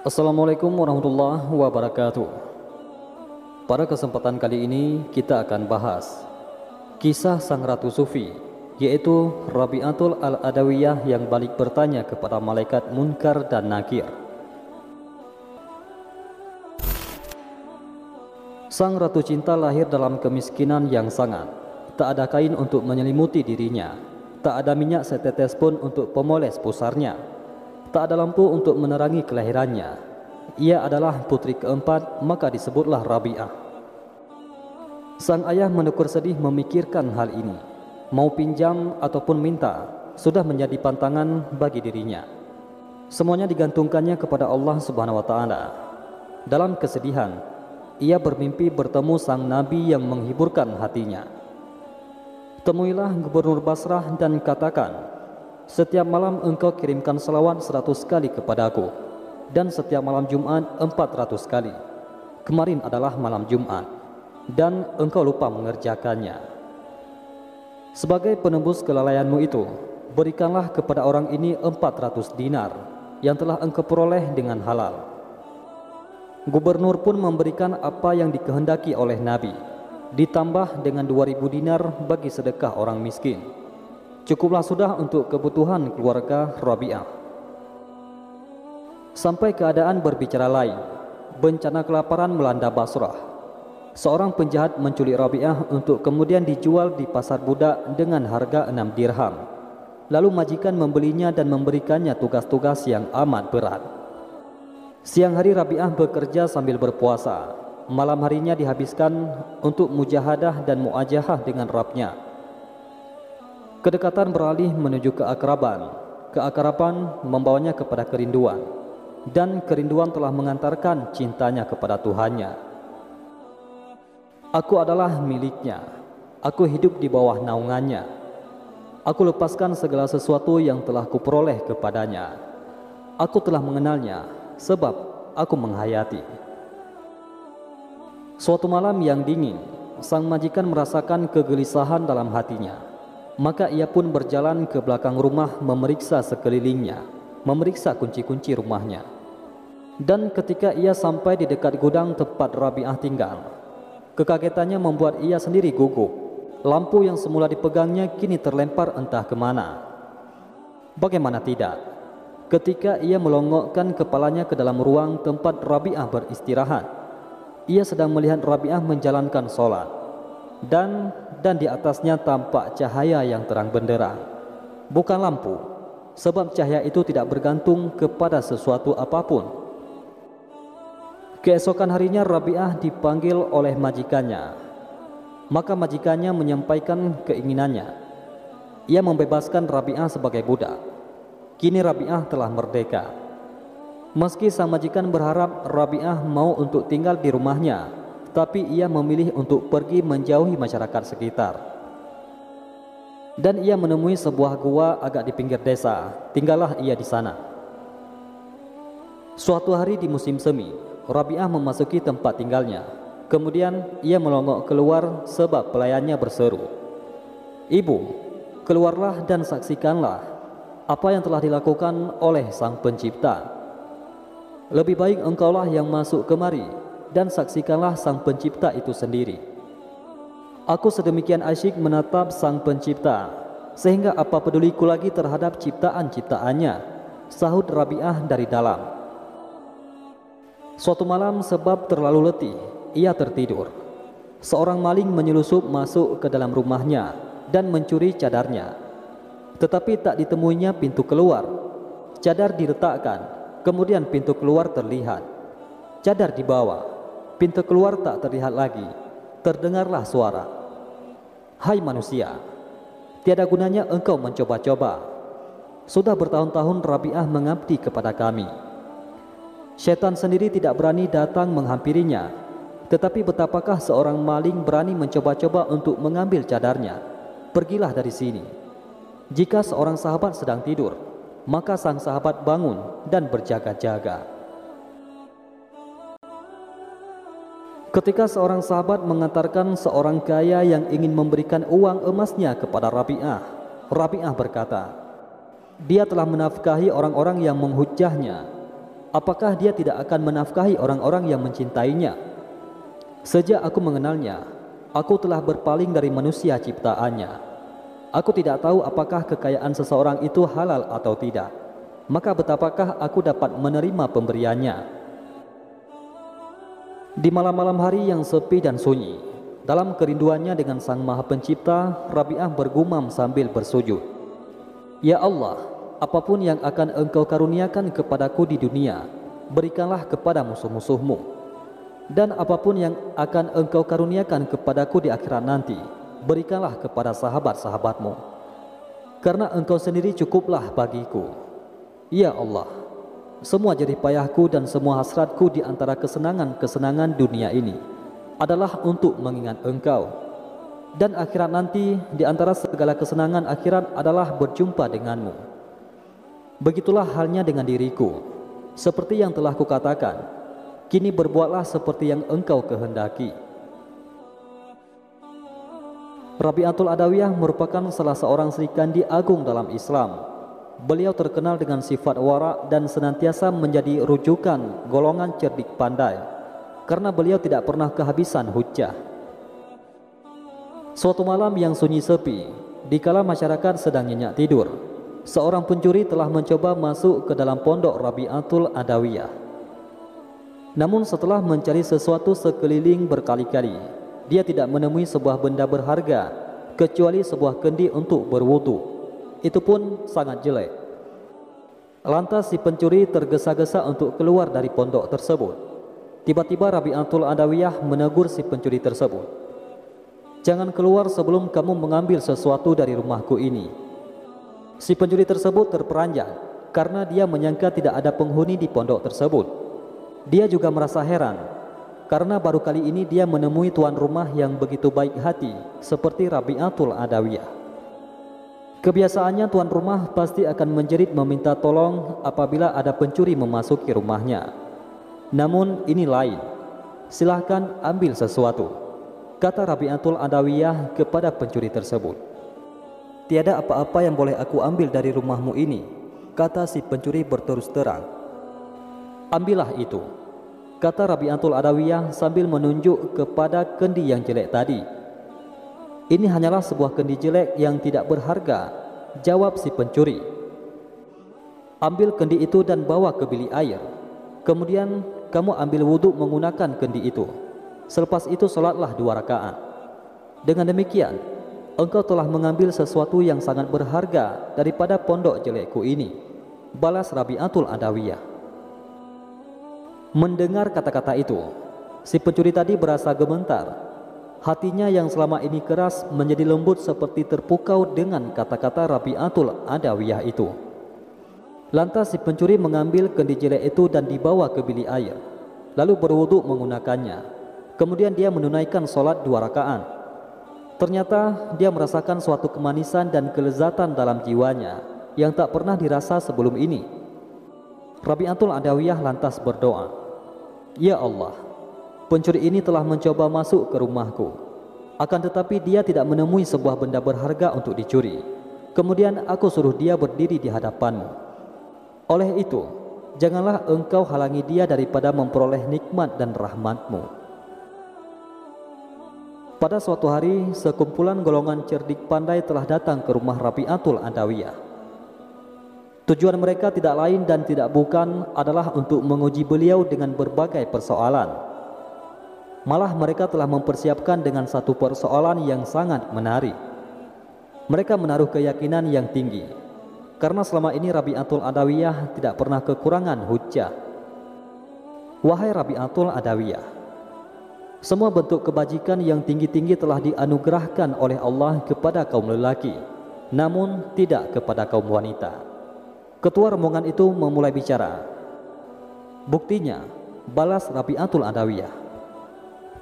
Assalamualaikum warahmatullahi wabarakatuh. Pada kesempatan kali ini kita akan bahas kisah sang ratu sufi yaitu Rabi'atul Al-Adawiyah yang balik bertanya kepada malaikat Munkar dan Nakir. Sang ratu cinta lahir dalam kemiskinan yang sangat. Tak ada kain untuk menyelimuti dirinya. Tak ada minyak setetes pun untuk pemoles pusarnya. Tak ada lampu untuk menerangi kelahirannya. Ia adalah putri keempat, maka disebutlah Rabi'ah. Sang ayah menekur sedih memikirkan hal ini. Mau pinjam ataupun minta, sudah menjadi pantangan bagi dirinya. Semuanya digantungkannya kepada Allah Subhanahu wa taala. Dalam kesedihan, ia bermimpi bertemu sang nabi yang menghiburkan hatinya. Temuilah gubernur Basrah dan katakan, setiap malam engkau kirimkan salawat seratus kali kepadaku dan setiap malam Jumat empat ratus kali. Kemarin adalah malam Jumat dan engkau lupa mengerjakannya. Sebagai penembus kelalaianmu itu, berikanlah kepada orang ini empat ratus dinar yang telah engkau peroleh dengan halal. Gubernur pun memberikan apa yang dikehendaki oleh Nabi, ditambah dengan dua ribu dinar bagi sedekah orang miskin. Cukuplah sudah untuk kebutuhan keluarga Rabi'ah. Sampai keadaan berbicara lain, bencana kelaparan melanda Basrah. Seorang penjahat menculik Rabi'ah untuk kemudian dijual di pasar budak dengan harga enam dirham. Lalu majikan membelinya dan memberikannya tugas-tugas yang amat berat. Siang hari Rabi'ah bekerja sambil berpuasa. Malam harinya dihabiskan untuk mujahadah dan muajahah dengan Rabnya. Kedekatan beralih menuju keakraban. Keakraban membawanya kepada kerinduan. Dan kerinduan telah mengantarkan cintanya kepada Tuhannya. Aku adalah miliknya. Aku hidup di bawah naungannya. Aku lepaskan segala sesuatu yang telah kuperoleh kepadanya. Aku telah mengenalnya sebab aku menghayati. Suatu malam yang dingin, sang majikan merasakan kegelisahan dalam hatinya. Maka ia pun berjalan ke belakang rumah memeriksa sekelilingnya, memeriksa kunci-kunci rumahnya. Dan ketika ia sampai di dekat gudang tempat Rabi'ah tinggal, kekagetannya membuat ia sendiri gugup. Lampu yang semula dipegangnya kini terlempar entah ke mana. Bagaimana tidak? Ketika ia melongokkan kepalanya ke dalam ruang tempat Rabi'ah beristirahat, ia sedang melihat Rabi'ah menjalankan solat. Dan dan di atasnya tampak cahaya yang terang benderang. Bukan lampu, sebab cahaya itu tidak bergantung kepada sesuatu apa pun. Keesokan harinya Rabi'ah dipanggil oleh majikannya. Maka majikannya menyampaikan keinginannya. Ia membebaskan Rabi'ah sebagai budak. Kini Rabi'ah telah merdeka. Meski sang majikan berharap Rabi'ah mau untuk tinggal di rumahnya, tapi ia memilih untuk pergi menjauhi masyarakat sekitar. Dan ia menemui sebuah gua agak di pinggir desa. Tinggallah ia di sana. Suatu hari di musim semi, Rabi'ah memasuki tempat tinggalnya. Kemudian ia melongok keluar sebab pelayannya berseru. Ibu, keluarlah dan saksikanlah apa yang telah dilakukan oleh sang pencipta. Lebih baik engkaulah yang masuk kemari dan saksikanlah sang pencipta itu sendiri. Aku sedemikian asyik menatap sang pencipta, sehingga apa peduliku lagi terhadap ciptaan-ciptaannya, sahut Rabi'ah dari dalam. Suatu malam sebab terlalu letih, ia tertidur. Seorang maling menyelusup masuk ke dalam rumahnya dan mencuri cadarnya. Tetapi tak ditemuinya pintu keluar. Cadar diletakkan, kemudian pintu keluar terlihat. Cadar dibawa, Pintu keluar tak terlihat lagi. Terdengarlah suara. Hai manusia, tiada gunanya engkau mencoba-coba. Sudah bertahun-tahun Rabi'ah mengabdi kepada kami. Syaitan sendiri tidak berani datang menghampirinya. Tetapi betapakah seorang maling berani mencoba-coba untuk mengambil cadarnya? Pergilah dari sini. Jika seorang sahabat sedang tidur, maka sang sahabat bangun dan berjaga-jaga. Ketika seorang sahabat mengantarkan seorang kaya yang ingin memberikan uang emasnya kepada Rabi'ah, Rabi'ah berkata, dia telah menafkahi orang-orang yang menghujahnya. apakah dia tidak akan menafkahi orang-orang yang mencintainya? Sejak aku mengenalnya, aku telah berpaling dari manusia ciptaannya. Aku tidak tahu apakah kekayaan seseorang itu halal atau tidak. Maka betapakah aku dapat menerima pemberiannya? Di malam-malam hari yang sepi dan sunyi, dalam kerinduannya dengan Sang Maha Pencipta, Rabi'ah bergumam sambil bersujud. Ya Allah, apa pun yang akan engkau karuniakan kepadaku di dunia, berikanlah kepada musuh-musuhmu. Dan apa pun yang akan engkau karuniakan kepadaku di akhirat nanti, berikanlah kepada sahabat-sahabatmu. Karena engkau sendiri cukuplah bagiku. Ya Allah, semua jerih payahku dan semua hasratku di antara kesenangan-kesenangan dunia ini adalah untuk mengingat engkau. Dan akhirat nanti di antara segala kesenangan akhirat adalah berjumpa denganmu. Begitulah halnya dengan diriku. Seperti yang telah kukatakan, kini berbuatlah seperti yang engkau kehendaki. Rabi'atul Adawiyah merupakan salah seorang Sri Kandi agung dalam Islam Beliau terkenal dengan sifat warak dan senantiasa menjadi rujukan golongan cerdik pandai karena beliau tidak pernah kehabisan hujah. Suatu malam yang sunyi sepi, dikala masyarakat sedang nyenyak tidur, seorang pencuri telah mencoba masuk ke dalam pondok Rabi'atul Adawiyah. Namun setelah mencari sesuatu sekeliling berkali-kali, dia tidak menemui sebuah benda berharga kecuali sebuah kendi untuk berwudu itu pun sangat jelek. Lantas si pencuri tergesa-gesa untuk keluar dari pondok tersebut. Tiba-tiba Rabi'atul Adawiyah menegur si pencuri tersebut. Jangan keluar sebelum kamu mengambil sesuatu dari rumahku ini. Si pencuri tersebut terperanjat karena dia menyangka tidak ada penghuni di pondok tersebut. Dia juga merasa heran karena baru kali ini dia menemui tuan rumah yang begitu baik hati seperti Rabi'atul Adawiyah. Kebiasaannya tuan rumah pasti akan menjerit meminta tolong apabila ada pencuri memasuki rumahnya. Namun ini lain. Silahkan ambil sesuatu. Kata Rabi'atul Adawiyah kepada pencuri tersebut. Tiada apa-apa yang boleh aku ambil dari rumahmu ini. Kata si pencuri berterus terang. Ambillah itu. Kata Rabi'atul Adawiyah sambil menunjuk kepada kendi yang jelek tadi ini hanyalah sebuah kendi jelek yang tidak berharga, jawab si pencuri. Ambil kendi itu dan bawa ke bilik air. Kemudian kamu ambil wudhu menggunakan kendi itu. Selepas itu solatlah dua rakaat. Dengan demikian, engkau telah mengambil sesuatu yang sangat berharga daripada pondok jelekku ini. Balas Rabi'atul Adawiyah. Mendengar kata-kata itu, si pencuri tadi berasa gemetar Hatinya yang selama ini keras menjadi lembut seperti terpukau dengan kata-kata Rabi'atul Adawiyah itu. Lantas si pencuri mengambil kendi jelek itu dan dibawa ke bilik air. Lalu berwuduk menggunakannya. Kemudian dia menunaikan solat dua rakaat. Ternyata dia merasakan suatu kemanisan dan kelezatan dalam jiwanya yang tak pernah dirasa sebelum ini. Rabi'atul Adawiyah lantas berdoa, Ya Allah, Pencuri ini telah mencoba masuk ke rumahku. Akan tetapi dia tidak menemui sebuah benda berharga untuk dicuri. Kemudian aku suruh dia berdiri di hadapanmu. Oleh itu, janganlah engkau halangi dia daripada memperoleh nikmat dan rahmatmu. Pada suatu hari, sekumpulan golongan cerdik pandai telah datang ke rumah Rabi'atul Adawiyah. Tujuan mereka tidak lain dan tidak bukan adalah untuk menguji beliau dengan berbagai persoalan Malah mereka telah mempersiapkan dengan satu persoalan yang sangat menarik. Mereka menaruh keyakinan yang tinggi. Karena selama ini Rabi'atul Adawiyah tidak pernah kekurangan hujah. Wahai Rabi'atul Adawiyah, semua bentuk kebajikan yang tinggi-tinggi telah dianugerahkan oleh Allah kepada kaum lelaki, namun tidak kepada kaum wanita. Ketua rombongan itu memulai bicara. Buktinya, balas Rabi'atul Adawiyah.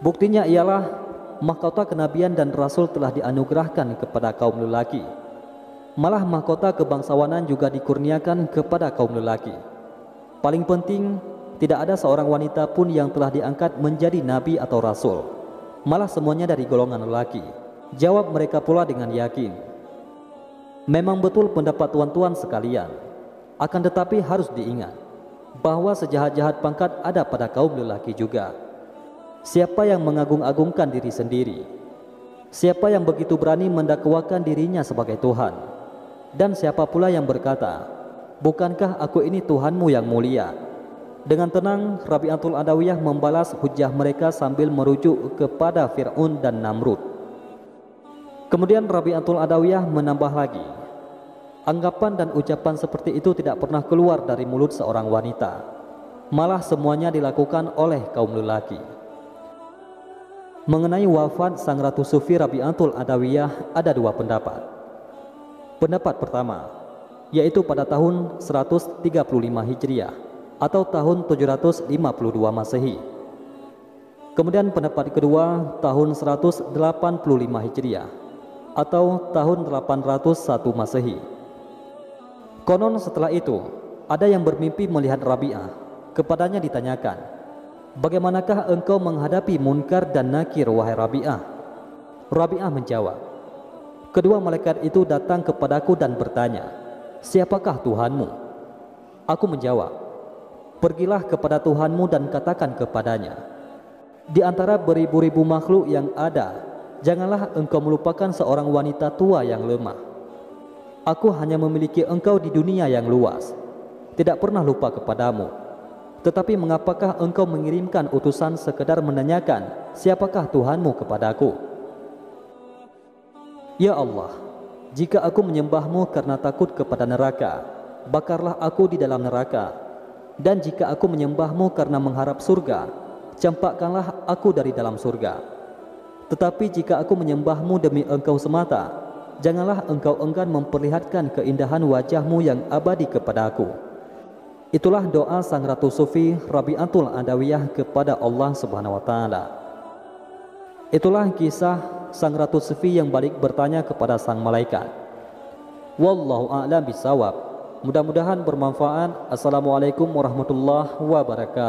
Buktinya ialah mahkota kenabian dan rasul telah dianugerahkan kepada kaum lelaki. Malah mahkota kebangsawanan juga dikurniakan kepada kaum lelaki. Paling penting, tidak ada seorang wanita pun yang telah diangkat menjadi nabi atau rasul. Malah semuanya dari golongan lelaki. Jawab mereka pula dengan yakin. Memang betul pendapat tuan-tuan sekalian. Akan tetapi harus diingat bahwa sejahat-jahat pangkat ada pada kaum lelaki juga. Siapa yang mengagung-agungkan diri sendiri? Siapa yang begitu berani mendakwakan dirinya sebagai Tuhan? Dan siapa pula yang berkata, Bukankah aku ini Tuhanmu yang mulia? Dengan tenang, Rabi'atul Adawiyah membalas hujah mereka sambil merujuk kepada Fir'aun dan Namrud. Kemudian Rabi'atul Adawiyah menambah lagi, Anggapan dan ucapan seperti itu tidak pernah keluar dari mulut seorang wanita. Malah semuanya dilakukan oleh kaum lelaki. Mengenai wafat Sang Ratu Sufi Rabi'atul Adawiyah ada dua pendapat. Pendapat pertama, yaitu pada tahun 135 Hijriah atau tahun 752 Masehi. Kemudian pendapat kedua tahun 185 Hijriah atau tahun 801 Masehi. Konon setelah itu, ada yang bermimpi melihat Rabi'ah. Kepadanya ditanyakan, Bagaimanakah engkau menghadapi munkar dan nakir wahai Rabi'ah? Rabi'ah menjawab, Kedua malaikat itu datang kepadaku dan bertanya, Siapakah Tuhanmu? Aku menjawab, Pergilah kepada Tuhanmu dan katakan kepadanya, Di antara beribu-ribu makhluk yang ada, janganlah engkau melupakan seorang wanita tua yang lemah. Aku hanya memiliki engkau di dunia yang luas, tidak pernah lupa kepadamu tetapi mengapakah engkau mengirimkan utusan sekedar menanyakan siapakah Tuhanmu kepadaku? Ya Allah, jika aku menyembahmu karena takut kepada neraka, bakarlah aku di dalam neraka. Dan jika aku menyembahmu karena mengharap surga, campakkanlah aku dari dalam surga. Tetapi jika aku menyembahmu demi engkau semata, janganlah engkau enggan memperlihatkan keindahan wajahmu yang abadi kepada aku. Itulah doa sang Ratu Sufi Rabi'atul Adawiyah kepada Allah Subhanahu wa taala. Itulah kisah sang Ratu Sufi yang balik bertanya kepada sang malaikat. Wallahu a'lam bisawab. Mudah-mudahan bermanfaat. Assalamualaikum warahmatullahi wabarakatuh.